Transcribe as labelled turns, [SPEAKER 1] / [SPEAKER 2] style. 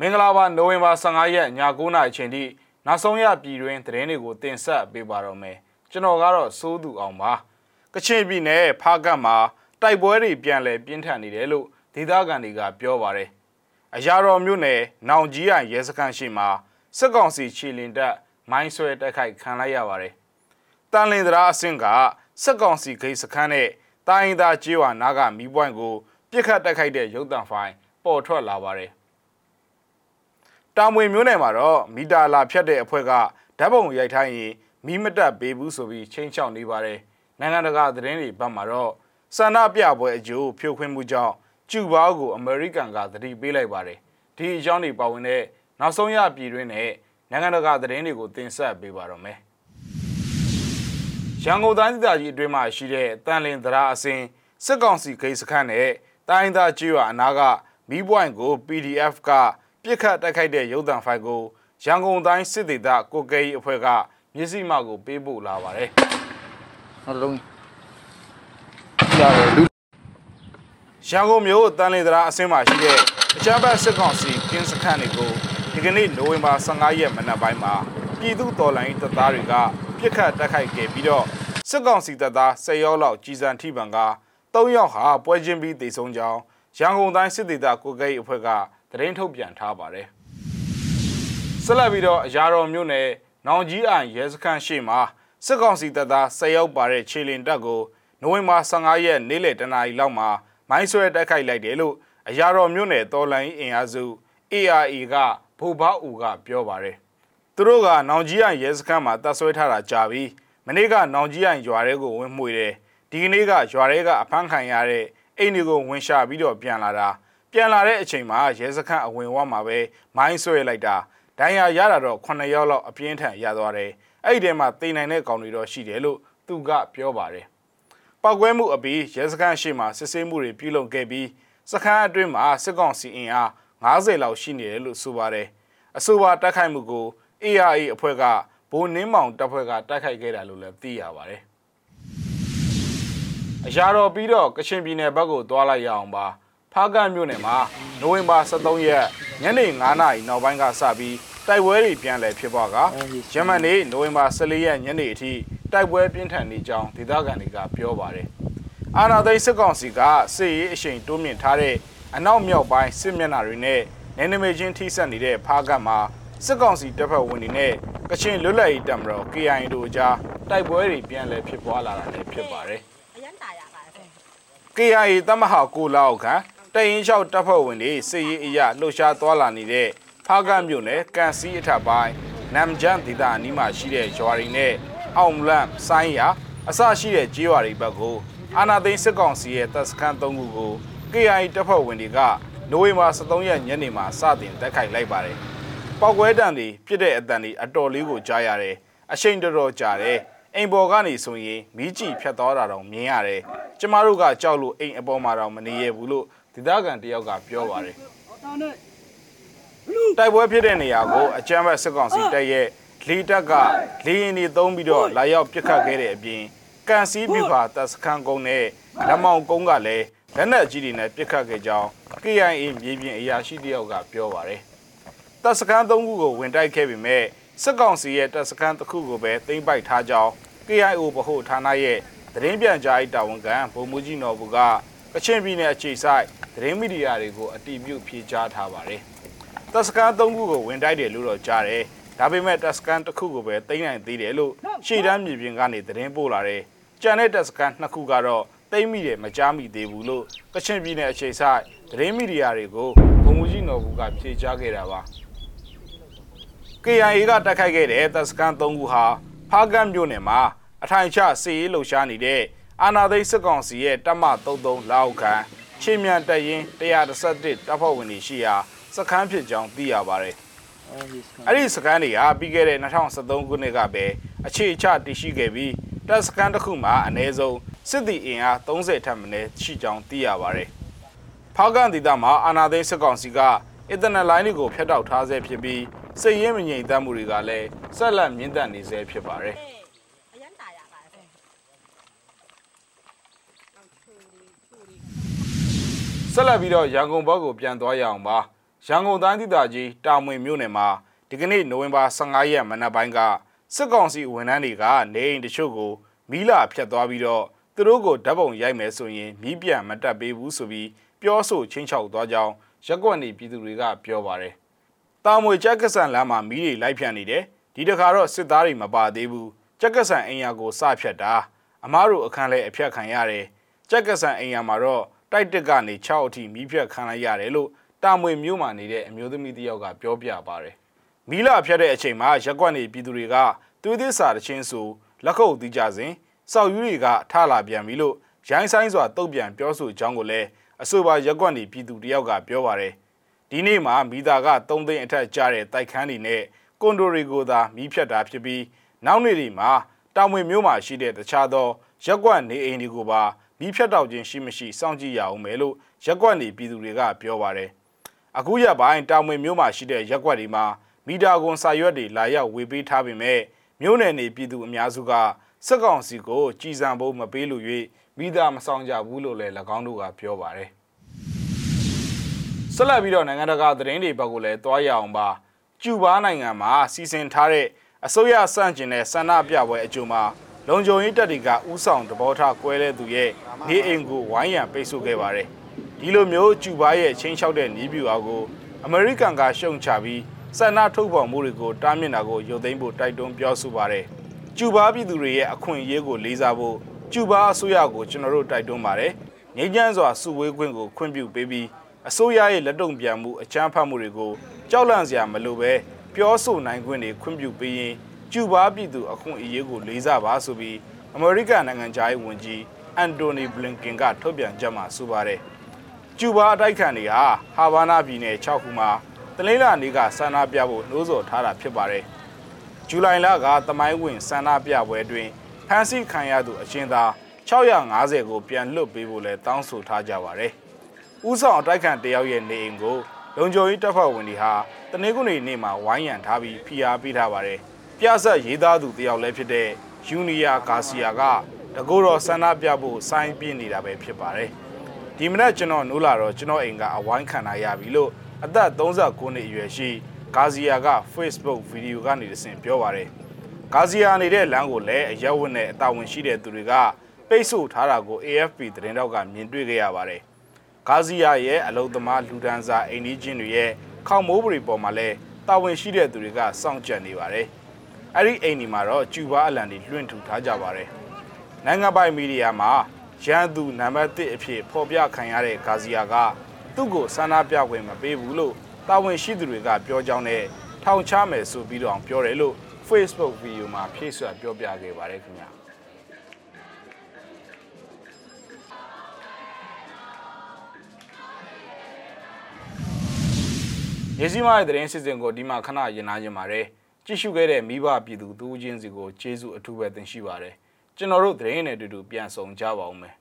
[SPEAKER 1] မင်္ဂလာပါနိုဝင်ဘာ15ရက်ည9:00နာရီအချိန်ထိနောက်ဆုံးရပြည်တွင်းသတင်းတွေကိုတင်ဆက်ပေးပါတော့မယ်ကျွန်တော်ကတော့စိုးသူအောင်ပါကချင်ပြည်နယ်ဖားကတ်မှာတိုက်ပွဲတွေပြန်လည်ပြင်းထန်နေတယ်လို့ဒေသခံတွေကပြောပါတယ်အရာတော်မြို့နယ်နောင်ကြီးရရဲစခန်းရှိမှာစစ်ကောင်စီခြေလင်တပ်မိုင်းဆွဲတိုက်ခိုက်ခံလိုက်ရပါတယ်တန်လင်သရာအဆင့်ကစစ်ကောင်စီဂိတ်စခန်းနဲ့တိုင်းသားကျေးဝါနာကမီးပွိုင်းကိုပြစ်ခတ်တိုက်ခိုက်တဲ့ရုပ်တံဖိုင်ပေါ်ထွက်လာပါတယ် တာမွေမျိုးနယ်မှာတော့မီတာလာဖြတ်တဲ့အဖွဲ့ကဓာတ်ပုံရိုက်ထားရင်မီးမတက်ပေးဘူးဆိုပြီးချင်းချောက်နေပါတယ်နိုင်ငံတကာသတင်းတွေဘက်မှာတော့ဆန္ဒပြပွဲအကျိုးဖြိုခွင်းမှုကြောင့်ကျူဘားကိုအမေရိကန်ကသတိပေးလိုက်ပါတယ်ဒီအကြောင်းတွေပါဝင်တဲ့နောက်ဆုံးရပြည်တွင်းနဲ့နိုင်ငံတကာသတင်းတွေကိုတင်ဆက်ပေးပါတော့မယ်ရန်ကုန်တိုင်းဒေသကြီးအတွင်းမှာရှိတဲ့တန်လင်သရာအစင်စစ်ကောင်စီဂိတ်စခန်းနဲ့တိုင်းသားကျွော်အနာကမီးပွိုင်းကို PDF က ပြစ်ခတ်တိုက်ခိုက်တဲ့ရုပ်သံဖိုင်ကိုရန်ကုန်တိုင်းစစ်ဒေသကိုကဲကြီးအဖွဲ့ကမျက်စိမှောက်ကိုပေးပို့လာပါတယ်
[SPEAKER 2] နောက်တစ်လုံးရတယ်လူ
[SPEAKER 1] ရန်ကုန်မြို့တန်လေသရာအစင်းမှာရှိတဲ့အကြမ်းဖက်စစ်ကောင်စီကင်းစခန်းတွေကိုဒီကနေ့နိုဝင်ဘာ15ရက်မနက်ပိုင်းမှာပြည်သူတော်လှန်ရေးတပ်သားတွေကပြစ်ခတ်တိုက်ခိုက်ခဲ့ပြီးတော့စစ်ကောင်စီတပ်သား10ယောက်လောက်ကြီးစံထိပံက3ယောက်ဟာပွဲချင်းပြီးတေဆုံးကြောင်းရန်ကုန်တိုင်းစစ်ဒေသကိုကဲ့အဖွဲ့က သတင်းထုတ်ပြန်ထားပါတယ်ဆက်လက်ပြီးတော့အရာတော်မြို့နယ်နောင်ကြီးအိုင်ရဲစခန်းရှိမှာစစ်ကောင်စီတပ်သား10ယောက်ပါတဲ့ခြေလင်တပ်ကိုနိုဝင်ဘာ15ရက်နေ့လယ်တနာရီလောက်မှာမိုင်းဆွဲတိုက်ခိုက်လိုက်တယ်လို့အရာတော်မြို့နယ်တော်လိုင်းအင်အားစု ARA ကဗိုလ်ဘောက်ဦးကပြောပါတယ်သူတို့ကနောင်ကြီးအိုင်ရဲစခန်းမှာတပ်ဆွဲထားတာကြာပြီးမနေ့ကနောင်ကြီးအိုင်ရွာထဲကိုဝင်မှွေတယ်ဒီကနေ့ကရွာထဲကအဖမ်းခံရတဲ့အိမ်တွေကိုဝင်ရှာပြီးတော့ပြန်လာတာ ပြန်လာတဲ့အချိန်မှာရဲစခန်းအဝင်ဝမှာပဲမိုင်းဆွဲလိုက်တာဒဏ်ရာရတာတော့9ယောက်လောက်အပြင်းထန်ရသွားတယ်အဲ့ဒီထဲမှာတိမ်နိုင်တဲ့ကောင်တွေတော့ရှိတယ်လို့သူကပြောပါတယ်ပောက်ကွဲမှုအပြီးရဲစခန်းရှိမှစစ်ဆေးမှုတွေပြုလုပ်ခဲ့ပြီးစခန်းအတွင်းမှာစစ်ကောင်စီအင်အား90လောက်ရှိနေတယ်လို့ဆိုပါတယ်အဆိုပါတိုက်ခိုက်မှုကို ARA အဖွဲ့ကဘိုးနှင်းမောင်တပ်ဖွဲ့ကတိုက်ခိုက်ခဲ့တယ်လို့လည်းသိရပါတယ်အရာတော်ပြီးတော့ကချင်ပြည်နယ်ဘက်ကိုသွားလိုက်ရအောင်ပါ ဖားကန့်မြို့နယ်မှာနိုဝင်ဘာ23ရက်ညနေ9:00နာရီနောက်ပိုင်းကစပြီးတိုက်ပွဲတွေပြန်လည်ဖြစ်ပွားကဂျမန်နေ့နိုဝင်ဘာ14ရက်ညနေအထိတိုက်ပွဲပြင်းထန်နေကြောင်းဒေသခံတွေကပြောပါတယ်အာနာသိန်းစစ်ကောင်စီကစစ်ရေးအရှိန်တိုးမြင့်ထားတဲ့အနောက်မြောက်ပိုင်းစစ်မျက်နှာတွေနဲ့နယ်နိမိတ်ချင်းထိစပ်နေတဲ့ဖားကန့်မှာစစ်ကောင်စီတပ်ဖွဲ့ဝင်တွေနဲ့ကချင်လွတ်လပ်ရေးတပ်မတော် KIA တို့အကြားတိုက်ပွဲတွေပြန်လည်ဖြစ်ပွားလာတာလည်းဖြစ်ပါတယ်
[SPEAKER 3] အရန်တာရပါတယ်
[SPEAKER 1] KIA တမဟာကိုလောက်ခန့် တရင်လျှောက်တပ်ဖွဲ့ဝင်တွေစစ်ရေးအရလှုပ်ရှားသွားလာနေတဲ့ဖားကန့်မြို့နယ်ကန်စီအထက်ပိုင်းနမ်ဂျန်ဒေသအနီးမှာရှိတဲ့ရွာတွေနဲ့အောင်လန့်ဆိုင်းယာအစရှိတဲ့ကျေးရွာတွေဘက်ကိုအာနာသိန်းစစ်ကောင်စီရဲ့တပ်စခန်း၃ခုကို KIA တပ်ဖွဲ့ဝင်တွေကနိုဝင်ဘာ23ရက်ညနေမှာစတင်တိုက်ခိုက်လိုက်ပါတယ်။ပောက်ကွဲတံတွေပြစ်တဲ့အတန်တွေအတော်လေးကိုကြားရတယ်။အချိန်တော်တော်ကြာတယ်။အိမ်ပေါ်ကနေဆိုရင်မီးကြည့်ဖြတ်သွားတာတော့မြင်ရတယ်။ကျမတို့ကကြောက်လို့အိမ်အပေါ်မှာတော့မနေရဘူးလို့ ဒေသခံတယောက်ကပြောပါတယ်။တိုက်ပွဲဖြစ်တဲ့နေရာကိုအကြမ်းဖက်စစ်ကောင်စီတပ်ရဲ့လေတပ်ကလေရင်တွေသုံးပြီးတော့လာရောက်ပစ်ခတ်ခဲ့တဲ့အပြင်ကန်စီပြူပါတပ်စခန်းကုန်းနဲ့လက်မောင်ကုန်းကလည်းလက်နက်ကြီးတွေနဲ့ပစ်ခတ်ခဲ့ကြောင်း KIA မြေပြင်အရာရှိတယောက်ကပြောပါတယ်။တပ်စခန်းသုံးခုကိုဝင်တိုက်ခဲ့ပေမဲ့စစ်ကောင်စီရဲ့တပ်စခန်းတစ်ခုကိုပဲသိမ်းပိုက်ထားကြောင်း KIO ဗဟိုဌာနရဲ့သတင်းပြန်ကြားရေးတာဝန်ခံဗိုလ်မှူးကြီးနော်ဘူက ကချင်ပြည်နယ်အခြေစိုက်သတင်းမီဒီယာတွေကိုအတီးပြုတ်ဖြေကြားထားပါတယ်။တပ်စခန်းသုံးခုကိုဝင်တိုက်တယ်လို့တော့ကြားတယ်။ဒါပေမဲ့တပ်စခန်းတစ်ခုကိုပဲသိမ်းနိုင်သေးတယ်လို့ရှေ့တန်းမြေပြင်ကနေသတင်းပို့လာတယ်။ကြံတဲ့တပ်စခန်းနှစ်ခုကတော့သိမ်းမိတယ်မကြားမိသေးဘူးလို့ကချင်ပြည်နယ်အခြေစိုက်သတင်းမီဒီယာတွေကိုဗိုလ်မှူးကြီးနော်ဘူကဖြေကြားခဲ့တာပါ။ KIA ကတိုက်ခိုက်ခဲ့တဲ့တပ်စခန်း၃ခုဟာဖားကန့်မြို့နယ်မှာအထိုင်ချစစ်ရေးလှုပ်ရှားနေတဲ့ အာနာသိန်းစစ်ကောင်စီရဲ့တပ်မ33လောက်ခံချင်းမြန်တပ်ရင်း131တပ်ဖွဲ့ဝင်တွေရှိရာစခန်းဖြစ်ကြောင်းသိရပါတယ်။အဲ့ဒီစခန်းတွေဟာပြီးခဲ့တဲ့2013ခုနှစ်ကပဲအခြေချတည်ရှိခဲ့ပြီးတပ်စခန်းတစ်ခုမှာအနည်းဆုံးစစ်သည်အင်အား30ထပ်မင်းရှိကြောင်းသိရပါတယ်။ဖားကန့်ဒေသမှာအာနာသိန်းစစ်ကောင်စီကအင်တာနက်လိုင်းတွေကိုဖျက်တောက်ထားဆဲဖြစ်ပြီးစိတ်ရင်းမငြိမ်သက်မှုတွေကလည်းဆက်လက်မြင့်တက်နေဆဲဖြစ်ပါတယ်
[SPEAKER 3] အရန်တာရပါတယ်
[SPEAKER 1] ဆက်လက်ပြီးတော့ရန်ကုန်ဘက်ကိုပြန်သွားရအောင်ပါရန်ကုန်တိုင်းဒေသကြီးတာမွေမြို့နယ်မှာဒီကနေ့နိုဝင်ဘာ15ရက်မနက်ပိုင်းကစစ်ကောင်စီဝန်ထမ်းတွေကနေအိမ်တချို့ကိုမီးလာဖျက်သွားပြီးတော့သူတို့ကိုဓာတ်ပုံရိုက်မယ်ဆိုရင်မီးပြန်မတက်ပေးဘူးဆိုပြီးပြောဆိုချင်းချောက်သွားကြောင်းရက်ကွက်နေပြည်သူတွေကပြောပါတယ်။တာမွေကြက်ကဆန်လမ်းမှာမီးတွေလိုက်ဖြန့်နေတယ်။ဒီတခါတော့စစ်သားတွေမပါသေးဘူး။ကြက်ကဆန်အိမ်ယာကိုစဖြတ်တာအမားတို့အခန်းလဲအဖြတ်ခံရတယ်။ကြက်ကဆန်အိမ်ယာမှာတော့ တိုက်တက်ကနေ6အထိမီးဖြတ်ခံလိုက်ရတယ်လို့တာမွေမြို့မှာနေတဲ့အမျိုးသမီးတစ်ယောက်ကပြောပြပါတယ်။မီးလာဖြတ်တဲ့အချိန်မှာရက်ကွက်နေပြည်သူတွေကသွေးသစ္စာတချင်းဆိုလက်ခုပ်တီးကြစဉ်စောက်ယူတွေကထလာပြန်ပြီလို့ရိုင်းဆိုင်စွာတုတ်ပြန်ပြောဆိုကြောင်းကိုလည်းအဆိုပါရက်ကွက်နေပြည်သူတယောက်ကပြောပါတယ်။ဒီနေ့မှာမိသားက3သိန်းအထက်ကျတဲ့တိုက်ခန်းတွေနဲ့ကွန်ဒိုတွေကိုသာမီးဖြတ်တာဖြစ်ပြီးနောက်နေ့တွေမှာတောင်ဝင်မြို့မှာရှိတဲ့တခြားသောရက်ကွက်နေအိမ်တွေကိုပါ မီးဖြတ်တောက်ခြင်းရှိမရှိစောင့်ကြည့်ရအောင်မယ်လို့ရက်ကွက်နေပြည်သူတွေကပြောပါတယ်။အခုရက်ပိုင်းတောင်ဝင်မြို့မှာရှိတဲ့ရက်ကွက်တွေမှာမီတာကွန်စာရွက်တွေလာရောက်ဝေပေးထားပေမဲ့မြို့နယ်နေပြည်သူအများစုကစက်ကောင်စီကိုကြည်စံဖို့မပေးလို့၍မိသားမဆောင်ကြဘူးလို့လည်း၎င်းတို့ကပြောပါတယ်ဆက်လက်ပြီးတော့နိုင်ငံတကာသတင်းတွေဘက်ကိုလည်းတွားရအောင်ပါကျူဘားနိုင်ငံမှာစီစဉ်ထားတဲ့အစိုးရစန့်ကျင်တဲ့ဆန္ဒပြပွဲအကြိုမှာ လုံခြုံရေးတပ်တွေကဥဆောင်တဘောထားကွဲတဲ့သူရဲ့နေအိမ်ကိုဝိုင်းရံပိတ်ဆို့ခဲ့ပါတယ်ဒီလိုမျိုးကျူဘားရဲ့ချင်းလျှောက်တဲ့နီးပြူအောင်ကိုအမေရိကန်ကရှုံချပြီးဆန္ဒထုတ်ဖော်မှုတွေကိုတားမြစ်တာကိုရုပ်သိမ်းဖို့တိုက်တွန်းပြောဆိုပါတယ်ကျူဘားပြည်သူတွေရဲ့အခွင့်အရေးကိုလေးစားဖို့ကျူဘားအစိုးရကိုကျွန်တော်တို့တိုက်တွန်းပါတယ်ငြိမ်းချမ်းစွာစုဝေးခွင့်ကိုခွင့်ပြုပေးပြီးအစိုးရရဲ့လက်တုံ့ပြန်မှုအကြမ်းဖက်မှုတွေကိုကြောက်လန့်စရာမလိုပဲပြောဆိုနိုင်ခွင့်တွေခွင့်ပြုပေးရင် ကျူဘားပြည်သူအခွင့်အရေးကိုလေးစားပါဆိုပြီးအမေရိကန်နိုင်ငံသားရေးဝန်ကြီးအန်တိုနီဘလင်ကင်ကထုတ်ပြန်ချက်မှာဆိုပါတယ်ကျူဘားအတိုက်ခံတွေဟာဟာဗာနာပြည်နယ်6ခုမှာတလင်းလာနေကဆန္ဒပြဖို့နှိုးဆော်ထားတာဖြစ်ပါတယ်ဇူလိုင်လကသမိုင်းဝင်ဆန္ဒပြပွဲတွင်ဖမ်းဆီးခံရသူအချင်းသား650ကိုပြန်လွတ်ပေးဖို့လည်းတောင်းဆိုထားကြပါတယ်။ဥဆောင်အတိုက်ခံတယောက်ရဲ့နေအိမ်ကိုလုံခြုံရေးတပ်ဖွဲ့ဝင်တွေဟာတနင်္ဂနွေနေ့မှာဝိုင်းရံထားပြီးဖိအားပေးထားပါတယ်။ ပြဆက်ရေးသားသူတယောက်လည်းဖြစ်တဲ့ယူနီယာဂါစီယာကတကူတော်ဆန္ဒပြဖို့စိုင်းပြနေတာပဲဖြစ်ပါတယ်။ဒီမနက်ကျွန်တော်နိုးလာတော့ကျွန်တော်အိမ်ကအဝိုင်းခံရရပြီလို့အသက်39နှစ်အရွယ်ရှိဂါဇီယာက Facebook ဗီဒီယိုကနေတဆင့်ပြောပါတယ်။ဂါဇီယာနေတဲ့လမ်းကိုလည်းအရက်ဝတ်နဲ့အတာဝန်ရှိတဲ့သူတွေကပိတ်ဆို့ထားတာကို AFP သတင်းတောက်ကမြင်တွေ့ခဲ့ရပါတယ်။ဂါဇီယာရဲ့အလုံသမားလူဒန်းစာအိန္ဒိချင်းတွေရဲ့ခေါမိုးပရိပေါ်မှာလည်းတာဝန်ရှိတဲ့သူတွေကစောင့်ကြပ်နေပါတယ်။ အဲ့ဒီအိမ်ဒီမှာတော့ကျူဘာအလံတွေလွှင့်ထူထားကြပါတယ်။နိုင်ငံပိုင်မီဒီယာမှာရန်သူနံပါတ်1အဖြစ်ဖော်ပြခံရတဲ့ဂါဇီယာကသူ့ကိုဆန္ဒပြခွင့်မပေးဘူးလို့တာဝန်ရှိသူတွေကပြောကြောင်းနဲ့ထောင်ချမယ်ဆိုပြီးတော့ပြောတယ်လို့ Facebook ဗီဒီယိုမှာဖြည့်စွက်ပြောပြခဲ့ပါတယ်ခင်ဗျာရေစီမားရဲ့သတင်းစစ်စင်ကိုဒီမှာခဏရင်နာခြင်းပါတယ် ကြည့်ရှုခဲ့တဲ့မိဘပြည်သူတူးချင်းစီကိုကျေးဇူးအထူးပဲတင်ရှိပါတယ်ကျွန်တော်တို့သတင်းနဲ့အတူတူပြန်ဆောင်ကြပါဦးမယ်